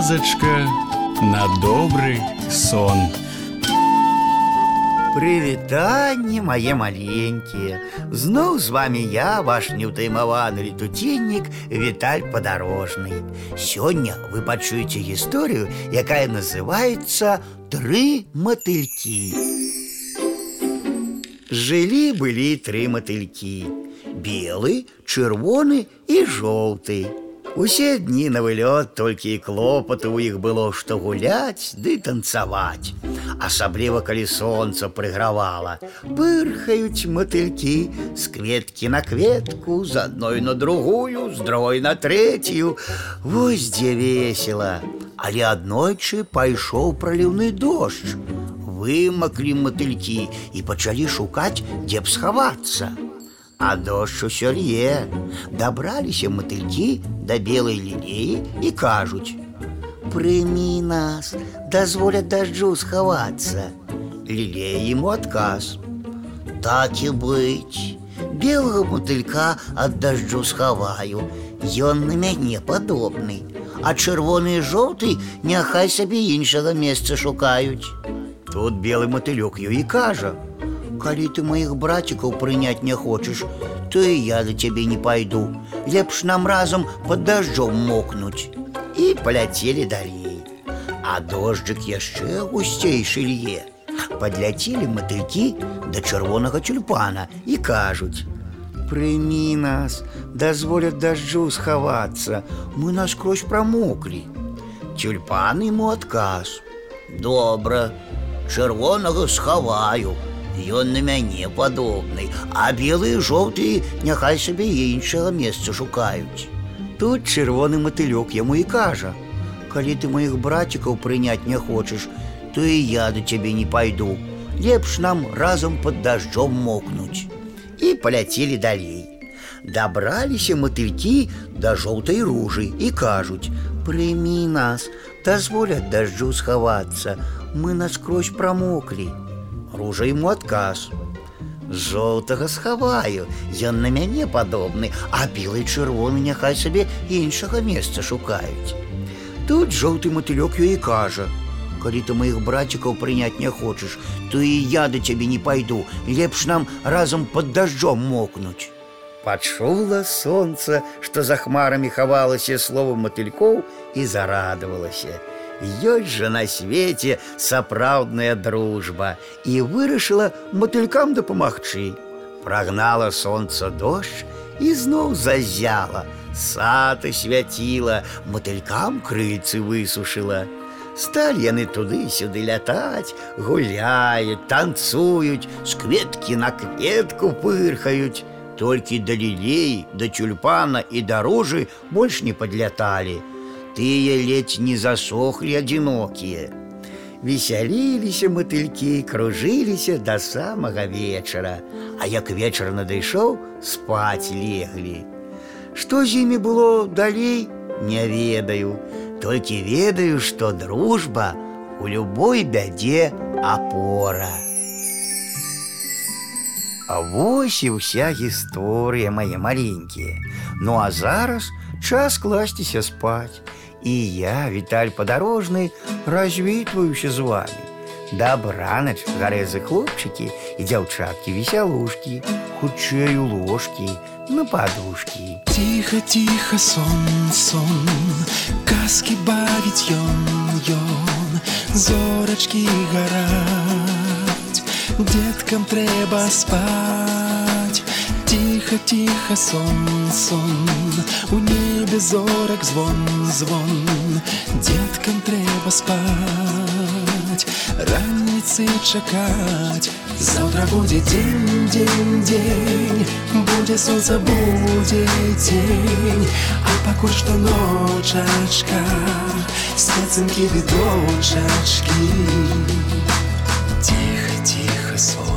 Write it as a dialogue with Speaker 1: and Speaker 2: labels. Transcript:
Speaker 1: казачка на добрый сон.
Speaker 2: Прывітанне мае маленькія. Зноў з вами я, ваш неўтаймаваны летуценнік Віталь падарожны. Сёння вы пачуеце гісторыю, якая называецца тры матылькі. Жылі былі тры матылькі: белы, чырвоны і жоўты. Усе дні на вылёт толькі і клопаты ў іх было, што гуляць ды танцаваць. Асабліва калі сонца прыгравала, пырхаюць матылькі з кветкі на кветку, з адной на другую, з другой на трэцюю. Вось дзе весела. Але аднойчы пайшоў праліўны дождж. Вымаклі матылькі і пачалі шукаць, дзе б схавацца. А дождж усё лье. Дабраліся матылькі да белай лілеі і кажуць: « Прымі нас, дазволя дажджу схавацца. Лілея ему адказ. Так і быць. Белага матылька ад дажджу схаваю. Ён на мяне падобны. А чырвоны і жоўты няхай сабе іншага месца шукаюць. Тут белы матылёк ёй і кажа: « Калі ты маіх брацікаў прыняць не хочаш, то і я за цябе не пайду. Лепш нам разам пад дажджом мокнуць. І паляцелі далей. А дожджык яшчэ гусцейшы лье. Падляцелі матылькі да чырвонага тюльпана і кажуць: « Прымі нас, дазволяць дажджу схавацца, мы наскрозь прамоклі. Тюльпан ему адказ: « Добра, чырвонага схаваю, Ён на мяне падобны, а белыя і жоўтыя няхай сабе іншага месца шукаюць. Тут чырвоны матылёк яму і кажа: « Калі ты маіх брацікаў прыняць не хочаш, то і я да цябе не пайду. Лепш нам разам пад дажджом мокнуць. І паляцелі далей. Дабраліся матылькі да жоўтай ружы і кажуць: « Прымі нас, дазволя дажджу схавацца, мы наскрозь прамоклі. Ружа ему адказ. Жоўтага схаваю, Ён на мяне падобны, а белы чырвоны няхай сабе іншага месца шукаюць. Тут жоўты матылёк ёй кажа: « Калі ты маіх брацікаў прыняць не хочаш, то і я да цябе не пайду, лепш нам разам пад дажджом мокнуць. Пачула сонца, што за хмарамі хавалася слова матылькоў і зарадавалася. Ёсць жа на свеце сапраўдная дружба і вырашыла матылькам дапамагчы. Прагнала сонца дождж і зноў зазяла, сад свяціла, матылькам крыцы высушыла. Сталі яны туды-сюды лятаць, гуляюць, танцуюць, з кветкі на кветку пырхаюць. Толькі да лілей, да тюльпана і дарожы больш не падляталі. Тыя ледзь не засохлі адзінокія. Весяліліся матылькі, кружыліся да самага вечара, А як вечар надышоў, спаць леглі. Што з імі было далей, не ведаю, толькі ведаю, што дружба у любой бядзе апора. А вось і ўся гісторыя мае маленькія. Ну а зараз час класціся спаць. І я, Віталь падарожны, развітваюся з вами. Дабранач гарэзы хлопчыкі і дзяўчаткі весялушкі, хутчэй у ложкі, на падушкі.
Speaker 3: Тихо, тихо, сон, сон, казкі бавіць ён, ён, зорачкі гараць, Деткам трэба спаць. Тихо, тихо, сон, сон, у небе небі зорок звон, звон, деткам треба спать, раніці чекать. Завтра будет день, день, день, буде сонце, буде день, а покуль что ночечка, специнки відочечки. Тихо, тихо, слово.